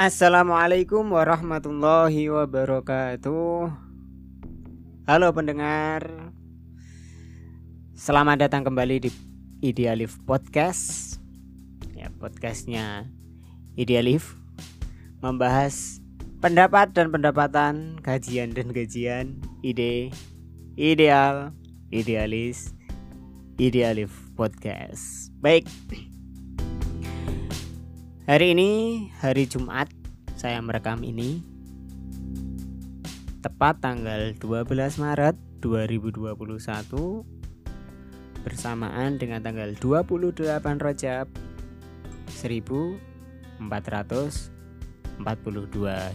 Assalamualaikum warahmatullahi wabarakatuh. Halo pendengar, selamat datang kembali di Idealif Podcast. Ya, podcastnya Idealif membahas pendapat dan pendapatan, kajian dan kajian, ide, ideal, idealis, Idealif Podcast. Baik. Hari ini hari Jumat saya merekam ini tepat tanggal 12 Maret 2021 bersamaan dengan tanggal 28 Rajab 1442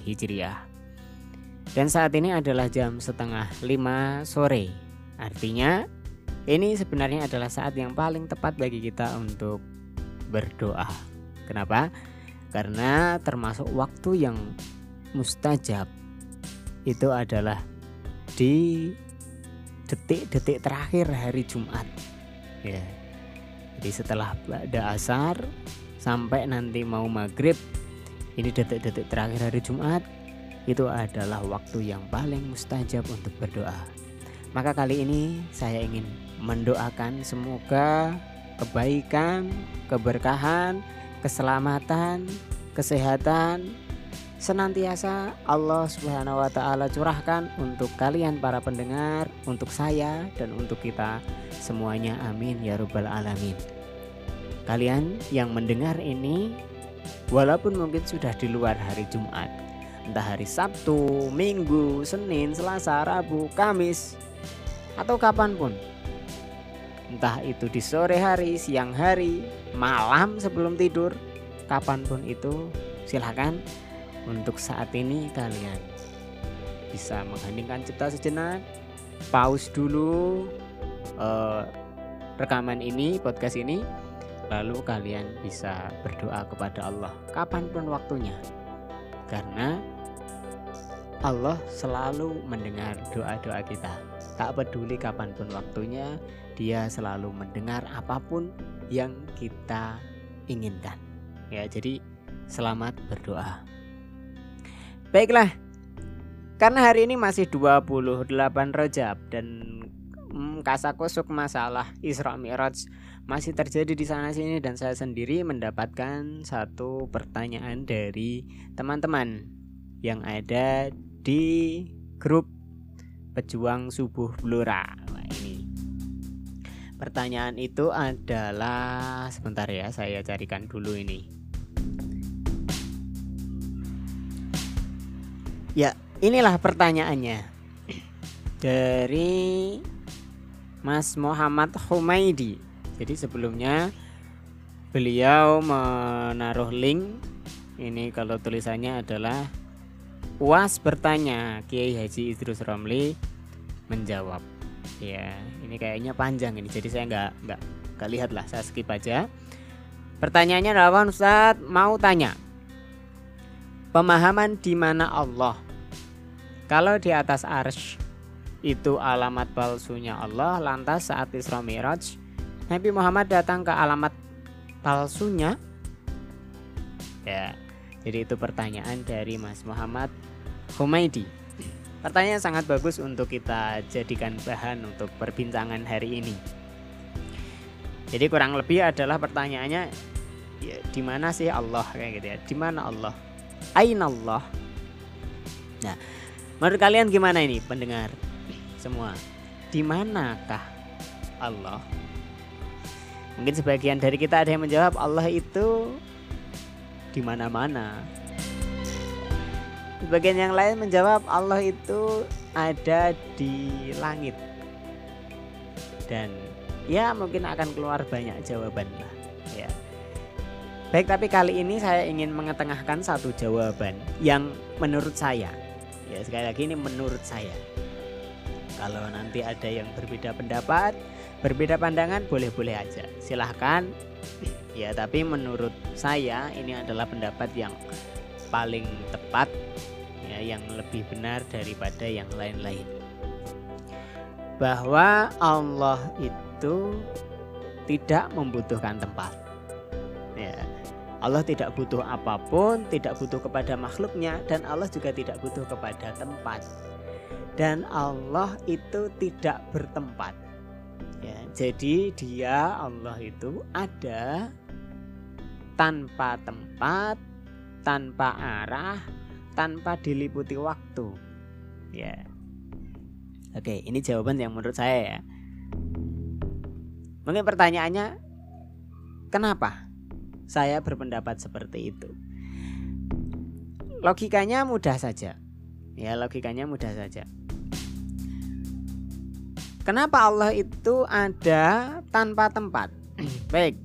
Hijriah. Dan saat ini adalah jam setengah 5 sore. Artinya ini sebenarnya adalah saat yang paling tepat bagi kita untuk berdoa. Kenapa? Karena termasuk waktu yang mustajab itu adalah di detik-detik terakhir hari Jumat. Ya. Jadi setelah ada asar sampai nanti mau maghrib ini detik-detik terakhir hari Jumat itu adalah waktu yang paling mustajab untuk berdoa. Maka kali ini saya ingin mendoakan semoga kebaikan, keberkahan, keselamatan, kesehatan senantiasa Allah Subhanahu wa taala curahkan untuk kalian para pendengar, untuk saya dan untuk kita semuanya. Amin ya rabbal alamin. Kalian yang mendengar ini walaupun mungkin sudah di luar hari Jumat, entah hari Sabtu, Minggu, Senin, Selasa, Rabu, Kamis atau kapan pun entah itu di sore hari, siang hari, malam sebelum tidur, kapan pun itu silahkan untuk saat ini kalian bisa mengheningkan cipta sejenak, pause dulu uh, rekaman ini, podcast ini, lalu kalian bisa berdoa kepada Allah kapan pun waktunya, karena Allah selalu mendengar doa-doa kita. Tak peduli kapan pun waktunya, dia selalu mendengar apa pun yang kita inginkan. Ya, jadi selamat berdoa. Baiklah. Karena hari ini masih 28 Rajab dan hmm, kasakusuk masalah Isra Mi'raj masih terjadi di sana sini dan saya sendiri mendapatkan satu pertanyaan dari teman-teman yang ada di grup pejuang subuh Blora. Nah, ini pertanyaan itu adalah sebentar ya, saya carikan dulu ini. Ya, inilah pertanyaannya dari Mas Muhammad Humaidi. Jadi sebelumnya beliau menaruh link ini kalau tulisannya adalah UAS bertanya, Kiai Haji Idrus Romli menjawab. Ya, ini kayaknya panjang ini, jadi saya nggak nggak nggak lihat lah, saya skip aja. Pertanyaannya adalah Ustaz mau tanya, pemahaman di mana Allah? Kalau di atas arsh itu alamat palsunya Allah, lantas saat Isra Miraj Nabi Muhammad datang ke alamat palsunya? Ya, jadi itu pertanyaan dari Mas Muhammad Humaidi. Pertanyaan sangat bagus untuk kita jadikan bahan untuk perbincangan hari ini. Jadi kurang lebih adalah pertanyaannya ya, di mana sih Allah kayak gitu ya? Di mana Allah? Ain Allah. Nah, menurut kalian gimana ini pendengar semua? Di manakah Allah? Mungkin sebagian dari kita ada yang menjawab Allah itu di mana-mana. Sebagian yang lain menjawab Allah itu ada di langit. Dan ya mungkin akan keluar banyak jawaban lah ya. Baik, tapi kali ini saya ingin mengetengahkan satu jawaban yang menurut saya ya sekali lagi ini menurut saya. Kalau nanti ada yang berbeda pendapat, berbeda pandangan boleh-boleh aja. Silahkan ya tapi menurut saya ini adalah pendapat yang paling tepat ya yang lebih benar daripada yang lain-lain bahwa Allah itu tidak membutuhkan tempat ya Allah tidak butuh apa pun, tidak butuh kepada makhluknya, dan Allah juga tidak butuh kepada tempat. Dan Allah itu tidak bertempat. Ya, jadi dia Allah itu ada tanpa tempat, tanpa arah, tanpa diliputi waktu. Ya. Oke, ini jawaban yang menurut saya ya. Mungkin pertanyaannya kenapa saya berpendapat seperti itu? Logikanya mudah saja. Ya, logikanya mudah saja. Kenapa Allah itu ada tanpa tempat? Baik,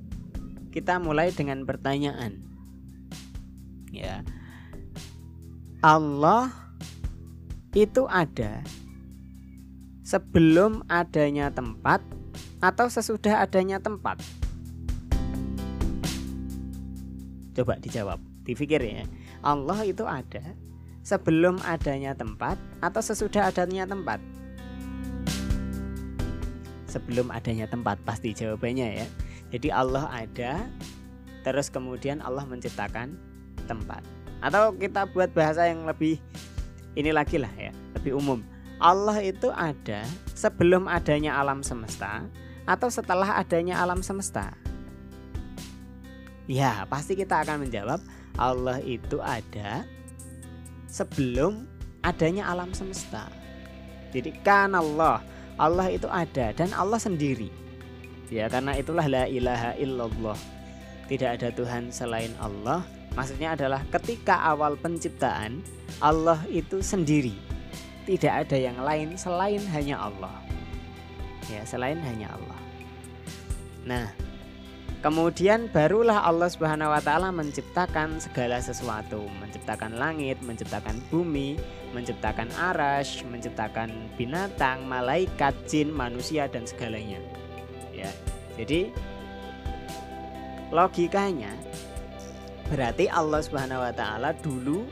kita mulai dengan pertanyaan. Ya. Allah itu ada sebelum adanya tempat atau sesudah adanya tempat? Coba dijawab, dipikir ya. Allah itu ada sebelum adanya tempat atau sesudah adanya tempat? sebelum adanya tempat pasti jawabannya ya. Jadi Allah ada terus kemudian Allah menciptakan tempat. Atau kita buat bahasa yang lebih ini lagi lah ya, lebih umum. Allah itu ada sebelum adanya alam semesta atau setelah adanya alam semesta? Ya, pasti kita akan menjawab Allah itu ada sebelum adanya alam semesta. Jadi kan Allah Allah itu ada dan Allah sendiri. Ya, karena itulah la ilaha illallah. Tidak ada Tuhan selain Allah. Maksudnya adalah ketika awal penciptaan Allah itu sendiri. Tidak ada yang lain selain hanya Allah. Ya, selain hanya Allah. Nah, Kemudian barulah Allah Subhanahu wa taala menciptakan segala sesuatu, menciptakan langit, menciptakan bumi, menciptakan arash, menciptakan binatang, malaikat, jin, manusia dan segalanya. Ya. Jadi logikanya berarti Allah Subhanahu wa taala dulu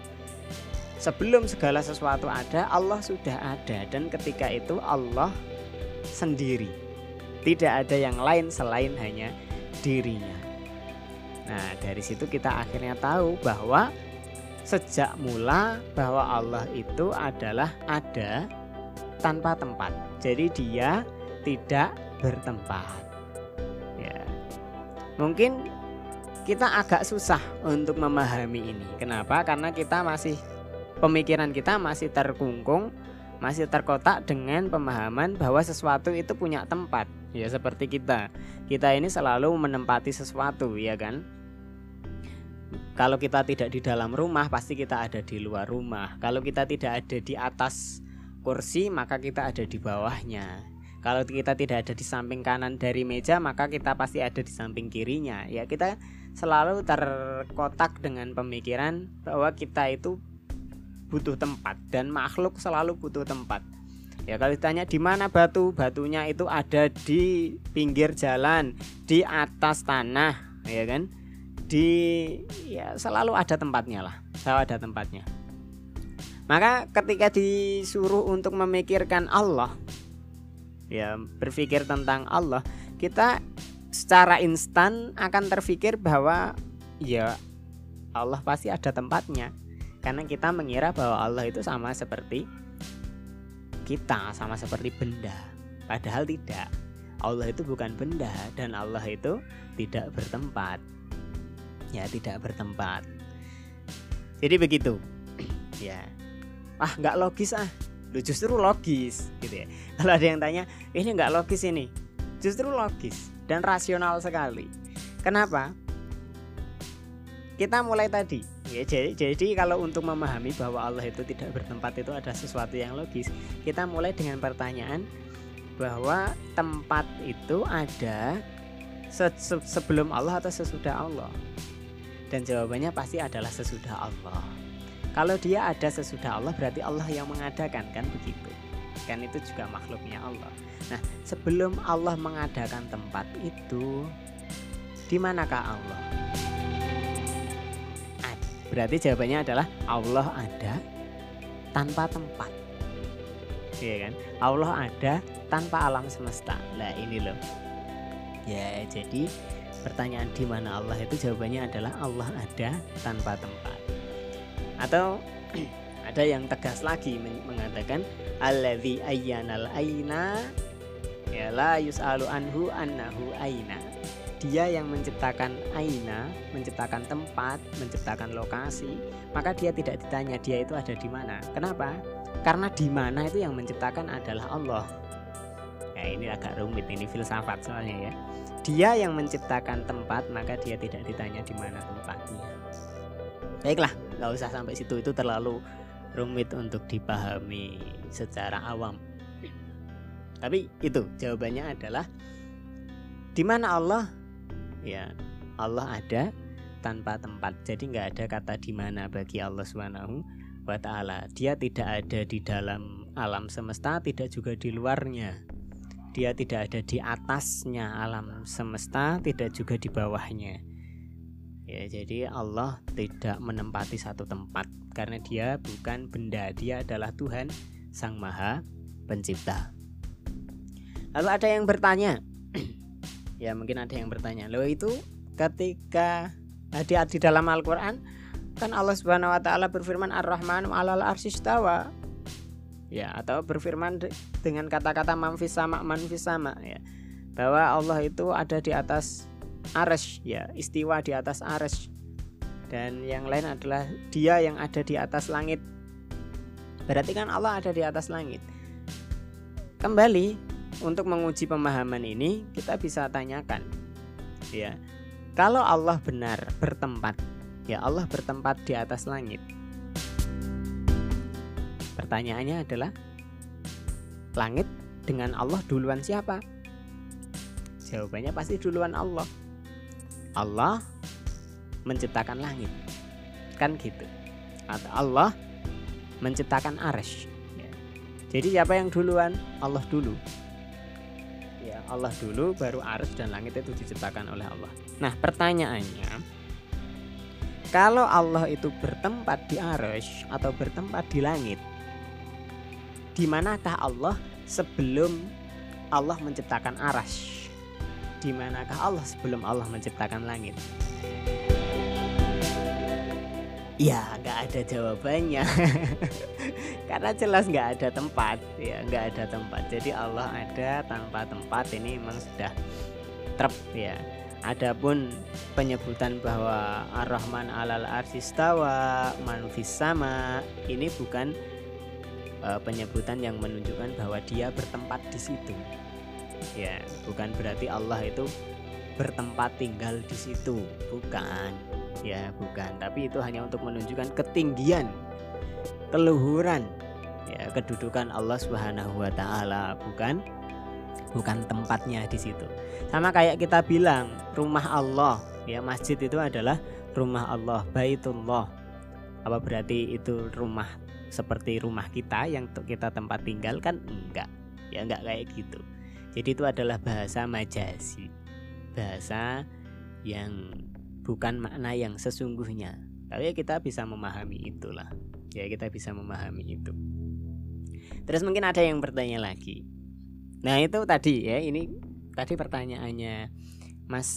sebelum segala sesuatu ada, Allah sudah ada dan ketika itu Allah sendiri. Tidak ada yang lain selain hanya dirinya. Nah, dari situ kita akhirnya tahu bahwa sejak mula bahwa Allah itu adalah ada tanpa tempat. Jadi dia tidak bertempat. Ya. Mungkin kita agak susah untuk memahami ini. Kenapa? Karena kita masih pemikiran kita masih terkungkung, masih terkotak dengan pemahaman bahwa sesuatu itu punya tempat. Ya seperti kita. Kita ini selalu menempati sesuatu ya kan? Kalau kita tidak di dalam rumah pasti kita ada di luar rumah. Kalau kita tidak ada di atas kursi maka kita ada di bawahnya. Kalau kita tidak ada di samping kanan dari meja maka kita pasti ada di samping kirinya. Ya kita selalu terkotak dengan pemikiran bahwa kita itu butuh tempat dan makhluk selalu butuh tempat Ya kalau ditanya di mana batu, batunya itu ada di pinggir jalan, di atas tanah, ya kan? Di ya selalu ada tempatnya lah, selalu ada tempatnya. Maka ketika disuruh untuk memikirkan Allah, ya berpikir tentang Allah, kita secara instan akan terpikir bahwa ya Allah pasti ada tempatnya. Karena kita mengira bahwa Allah itu sama seperti kita sama seperti benda. Padahal tidak. Allah itu bukan benda dan Allah itu tidak bertempat. Ya, tidak bertempat. Jadi begitu. ya. Ah, nggak logis ah. Lu justru logis gitu ya. Kalau ada yang tanya, ini nggak logis ini. Justru logis dan rasional sekali. Kenapa? Kita mulai tadi Ya, jadi, jadi kalau untuk memahami bahwa Allah itu tidak bertempat itu ada sesuatu yang logis, kita mulai dengan pertanyaan bahwa tempat itu ada se se sebelum Allah atau sesudah Allah. Dan jawabannya pasti adalah sesudah Allah. Kalau dia ada sesudah Allah berarti Allah yang mengadakan kan begitu. Kan itu juga makhluknya Allah. Nah, sebelum Allah mengadakan tempat itu di manakah Allah? Berarti jawabannya adalah Allah ada tanpa tempat. Iya kan? Allah ada tanpa alam semesta. Nah, ini loh. Ya, jadi pertanyaan di mana Allah itu jawabannya adalah Allah ada tanpa tempat. Atau ada yang tegas lagi mengatakan alladzi ayyanal aina ya la yus'alu anhu annahu aina. Dia yang menciptakan aina, menciptakan tempat, menciptakan lokasi, maka dia tidak ditanya dia itu ada di mana. Kenapa? Karena di mana itu yang menciptakan adalah Allah. Ya ini agak rumit ini filsafat soalnya ya. Dia yang menciptakan tempat maka dia tidak ditanya di mana tempatnya. Baiklah, nggak usah sampai situ itu terlalu rumit untuk dipahami secara awam. Tapi itu jawabannya adalah di mana Allah? Ya, Allah ada tanpa tempat. Jadi nggak ada kata di mana bagi Allah Subhanahu wa taala. Dia tidak ada di dalam alam semesta, tidak juga di luarnya. Dia tidak ada di atasnya alam semesta, tidak juga di bawahnya. Ya, jadi Allah tidak menempati satu tempat karena dia bukan benda, dia adalah Tuhan Sang Maha Pencipta. Lalu ada yang bertanya, ya mungkin ada yang bertanya, lo itu ketika di, di dalam Al-Quran kan Allah Subhanahu Wa Taala berfirman Ar-Rahman alal arsistawa ya atau berfirman dengan kata-kata manfis sama manfis sama. Ya bahwa Allah itu ada di atas ares ya istiwa di atas ares. Dan yang lain adalah dia yang ada di atas langit. Berarti kan Allah ada di atas langit. Kembali untuk menguji pemahaman ini kita bisa tanyakan ya kalau Allah benar bertempat ya Allah bertempat di atas langit. Pertanyaannya adalah langit dengan Allah duluan siapa? Jawabannya pasti duluan Allah Allah menciptakan langit kan gitu atau Allah menciptakan aresh ya. jadi siapa yang duluan Allah dulu Allah dulu baru arus dan langit itu diciptakan oleh Allah. Nah, pertanyaannya kalau Allah itu bertempat di arus atau bertempat di langit, di manakah Allah sebelum Allah menciptakan aras? Di manakah Allah sebelum Allah menciptakan langit? Ya, nggak ada jawabannya. Karena jelas nggak ada tempat, ya nggak ada tempat. Jadi Allah ada tanpa tempat ini memang sudah trep ya. Adapun penyebutan bahwa Ar-Rahman alal arsistawa manfis sama ini bukan uh, penyebutan yang menunjukkan bahwa dia bertempat di situ. Ya, bukan berarti Allah itu bertempat tinggal di situ, bukan. Ya bukan. Tapi itu hanya untuk menunjukkan ketinggian keluhuran ya kedudukan Allah Subhanahu wa taala. Bukan. Bukan tempatnya di situ. Sama kayak kita bilang rumah Allah. Ya masjid itu adalah rumah Allah baitullah. Apa berarti itu rumah seperti rumah kita yang kita tempat tinggal? Kan enggak. Ya enggak kayak gitu jadi itu adalah bahasa majasi. Bahasa yang bukan makna yang sesungguhnya. Tapi ya kita bisa memahami itulah. Ya kita bisa memahami itu. Terus mungkin ada yang bertanya lagi. Nah itu tadi ya ini tadi pertanyaannya Mas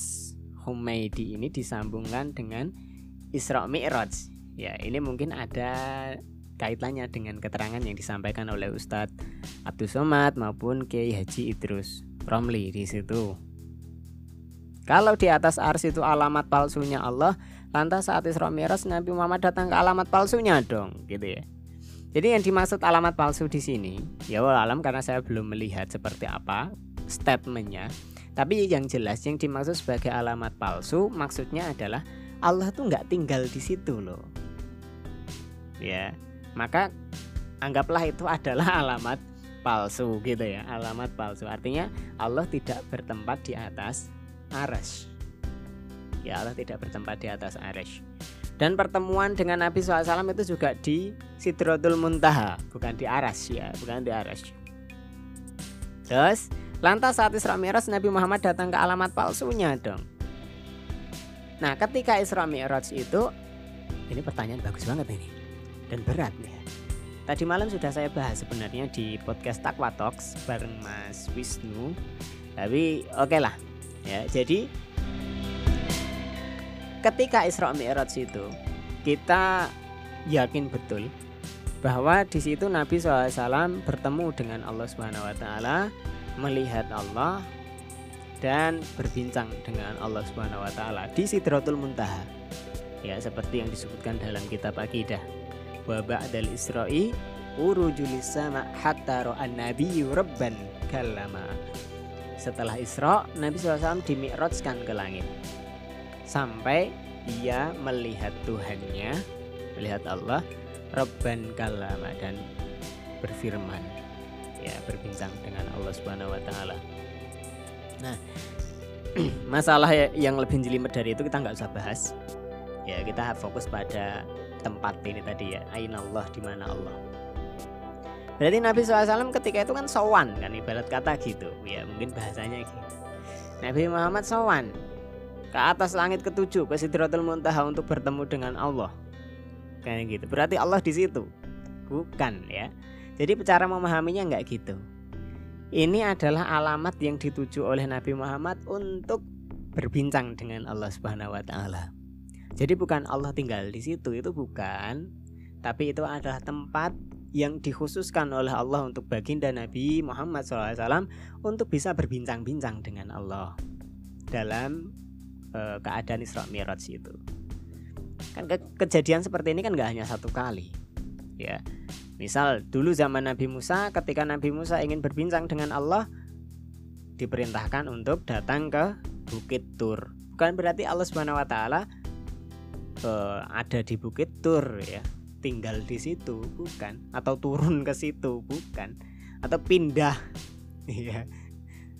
Humaydi ini disambungkan dengan Isra Mi'raj. Ya ini mungkin ada kaitannya dengan keterangan yang disampaikan oleh Ustadz Abdul Somad maupun Kiai Haji Idrus Romli di situ kalau di atas ars itu alamat palsunya Allah, lantas saat Isra Mi'raj Nabi Muhammad datang ke alamat palsunya dong, gitu ya. Jadi yang dimaksud alamat palsu di sini, ya alam karena saya belum melihat seperti apa statementnya. Tapi yang jelas yang dimaksud sebagai alamat palsu maksudnya adalah Allah tuh nggak tinggal di situ loh. Ya, maka anggaplah itu adalah alamat palsu gitu ya, alamat palsu. Artinya Allah tidak bertempat di atas aras ya Allah tidak bertempat di atas aras dan pertemuan dengan Nabi SAW itu juga di Sidrotul Muntaha bukan di aras ya bukan di aras terus lantas saat Isra Mi'raj Nabi Muhammad datang ke alamat palsunya dong. Nah ketika Isra Mi'raj itu ini pertanyaan bagus banget ini dan berat nih Tadi malam sudah saya bahas sebenarnya di podcast Takwa Talks bareng Mas Wisnu. Tapi oke okay lah, ya jadi ketika Isra Mi'raj itu kita yakin betul bahwa di situ Nabi SAW bertemu dengan Allah Subhanahu Wa Taala, melihat Allah dan berbincang dengan Allah Subhanahu Wa Taala di Sidratul Muntaha. Ya seperti yang disebutkan dalam kitab akidah. Wa ba'dal Isra'i urujulis sama hatta ro'an nabiyyu rabban kallama. Setelah Isra, Nabi SAW dimi'rajkan ke langit sampai dia melihat Tuhannya, melihat Allah, Rabban kalama dan berfirman, ya berbincang dengan Allah Subhanahu Wa Taala. Nah, masalah yang lebih jelimet dari itu kita nggak usah bahas. Ya kita fokus pada tempat ini tadi ya, Ain Allah di mana Allah. Berarti Nabi SAW ketika itu kan sowan kan ibarat kata gitu ya mungkin bahasanya gitu. Nabi Muhammad sowan ke atas langit ketujuh ke Sidratul Muntaha untuk bertemu dengan Allah. Kayak gitu. Berarti Allah di situ. Bukan ya. Jadi cara memahaminya nggak gitu. Ini adalah alamat yang dituju oleh Nabi Muhammad untuk berbincang dengan Allah Subhanahu wa taala. Jadi bukan Allah tinggal di situ, itu bukan. Tapi itu adalah tempat yang dikhususkan oleh Allah untuk baginda Nabi Muhammad SAW untuk bisa berbincang-bincang dengan Allah dalam uh, keadaan Isra Mi'raj itu. Kan ke kejadian seperti ini kan nggak hanya satu kali. Ya. Misal dulu zaman Nabi Musa ketika Nabi Musa ingin berbincang dengan Allah diperintahkan untuk datang ke Bukit Tur. Bukan berarti Allah Subhanahu wa taala uh, ada di Bukit Tur ya, tinggal di situ, bukan. Atau turun ke situ, bukan. Atau pindah. Iya.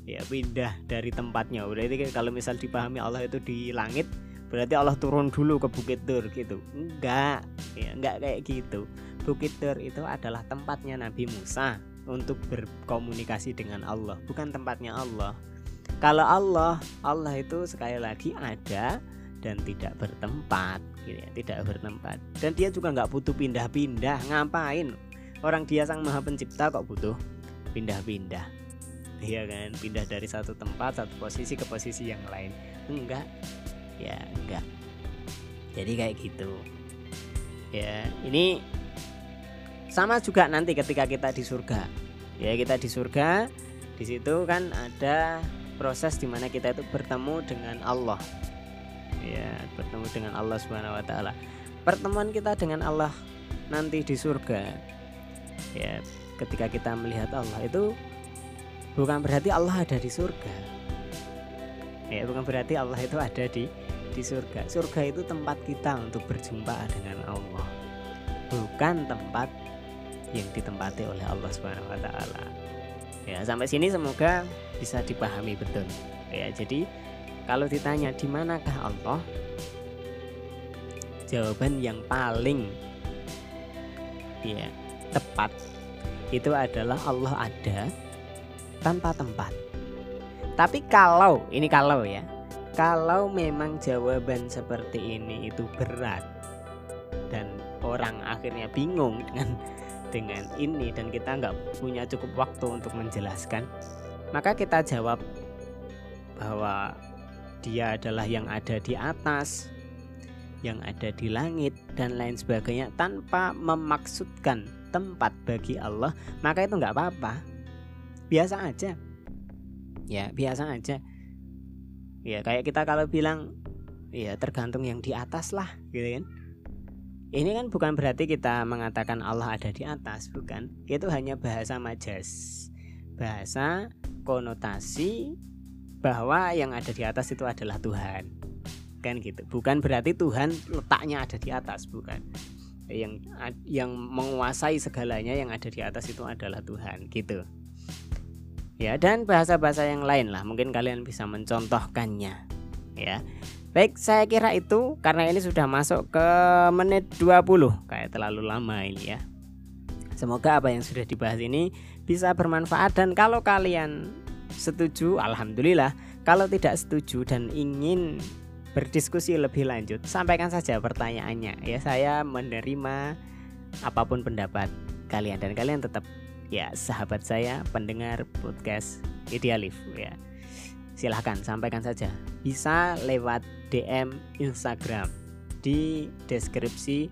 Ya pindah dari tempatnya. Berarti kalau misal dipahami Allah itu di langit berarti Allah turun dulu ke Bukit Tur gitu. Enggak ya enggak kayak gitu. Bukit Tur itu adalah tempatnya Nabi Musa untuk berkomunikasi dengan Allah bukan tempatnya Allah. Kalau Allah Allah itu sekali lagi ada dan tidak bertempat gitu ya, tidak bertempat. Dan dia juga nggak butuh pindah-pindah ngapain? Orang dia sang maha pencipta kok butuh pindah-pindah. Ya kan? Pindah dari satu tempat satu posisi ke posisi yang lain. Enggak. Ya enggak. Jadi kayak gitu. Ya ini sama juga nanti ketika kita di surga. Ya kita di surga di situ kan ada proses di mana kita itu bertemu dengan Allah ya bertemu dengan Allah Subhanahu Wa Taala. Pertemuan kita dengan Allah nanti di surga. Ya ketika kita melihat Allah itu bukan berarti Allah ada di surga. Ya bukan berarti Allah itu ada di di surga. Surga itu tempat kita untuk berjumpa dengan Allah. Bukan tempat yang ditempati oleh Allah Subhanahu wa taala. Ya sampai sini semoga bisa dipahami betul. Ya jadi kalau ditanya di manakah Allah jawaban yang paling ya tepat itu adalah Allah ada tanpa tempat. Tapi kalau ini kalau ya, kalau memang jawaban seperti ini itu berat dan orang akhirnya bingung dengan dengan ini dan kita nggak punya cukup waktu untuk menjelaskan, maka kita jawab bahwa dia adalah yang ada di atas, yang ada di langit dan lain sebagainya tanpa memaksudkan tempat bagi Allah, maka itu nggak apa-apa. Biasa aja. Ya biasa aja. Ya kayak kita kalau bilang ya tergantung yang di atas lah gitu kan. Ini kan bukan berarti kita mengatakan Allah ada di atas bukan. Itu hanya bahasa majas bahasa konotasi bahwa yang ada di atas itu adalah Tuhan. Kan gitu. Bukan berarti Tuhan letaknya ada di atas bukan. Yang yang menguasai segalanya yang ada di atas itu adalah Tuhan gitu. Ya dan bahasa-bahasa yang lain lah. Mungkin kalian bisa mencontohkannya ya. Baik saya kira itu. Karena ini sudah masuk ke menit 20 kayak terlalu lama ini ya. Semoga apa yang sudah dibahas ini bisa bermanfaat. Dan kalau kalian setuju alhamdulillah. Kalau tidak setuju dan ingin berdiskusi lebih lanjut sampaikan saja pertanyaannya. Ya saya menerima apa pun pendapat kalian. Dan kalian tetap ya sahabat saya pendengar podcast Idealif ya. Silahkan sampaikan saja. Bisa lewat DM Instagram. Di deskripsi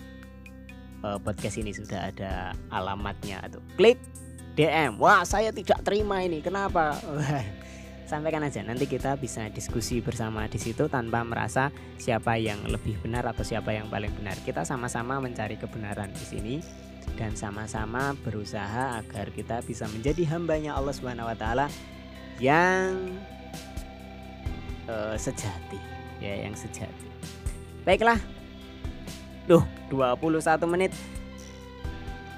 uh, podcast ini sudah ada alamatnya. Tuh klik DM wah saya tidak terima ini. Kenapa? Sampaikan aja. Nanti kita bisa diskusi bersama di situ tanpa merasa siapa yang lebih benar atau siapa yang paling benar. Kita sama-sama mencari kebenaran di sini dan sama-sama berusaha agar kita bisa menjadi hambanya Allah Subhanahu Wa Taala yang uh, sejati. Ya yang sejati. Baiklah. Duh 21 menit.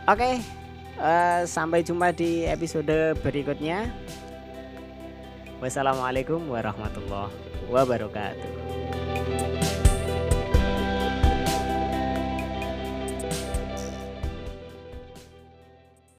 Oke uh, Sampai jumpa di episode berikutnya. Wassalamualaikum warahmatullahi wabarakatuh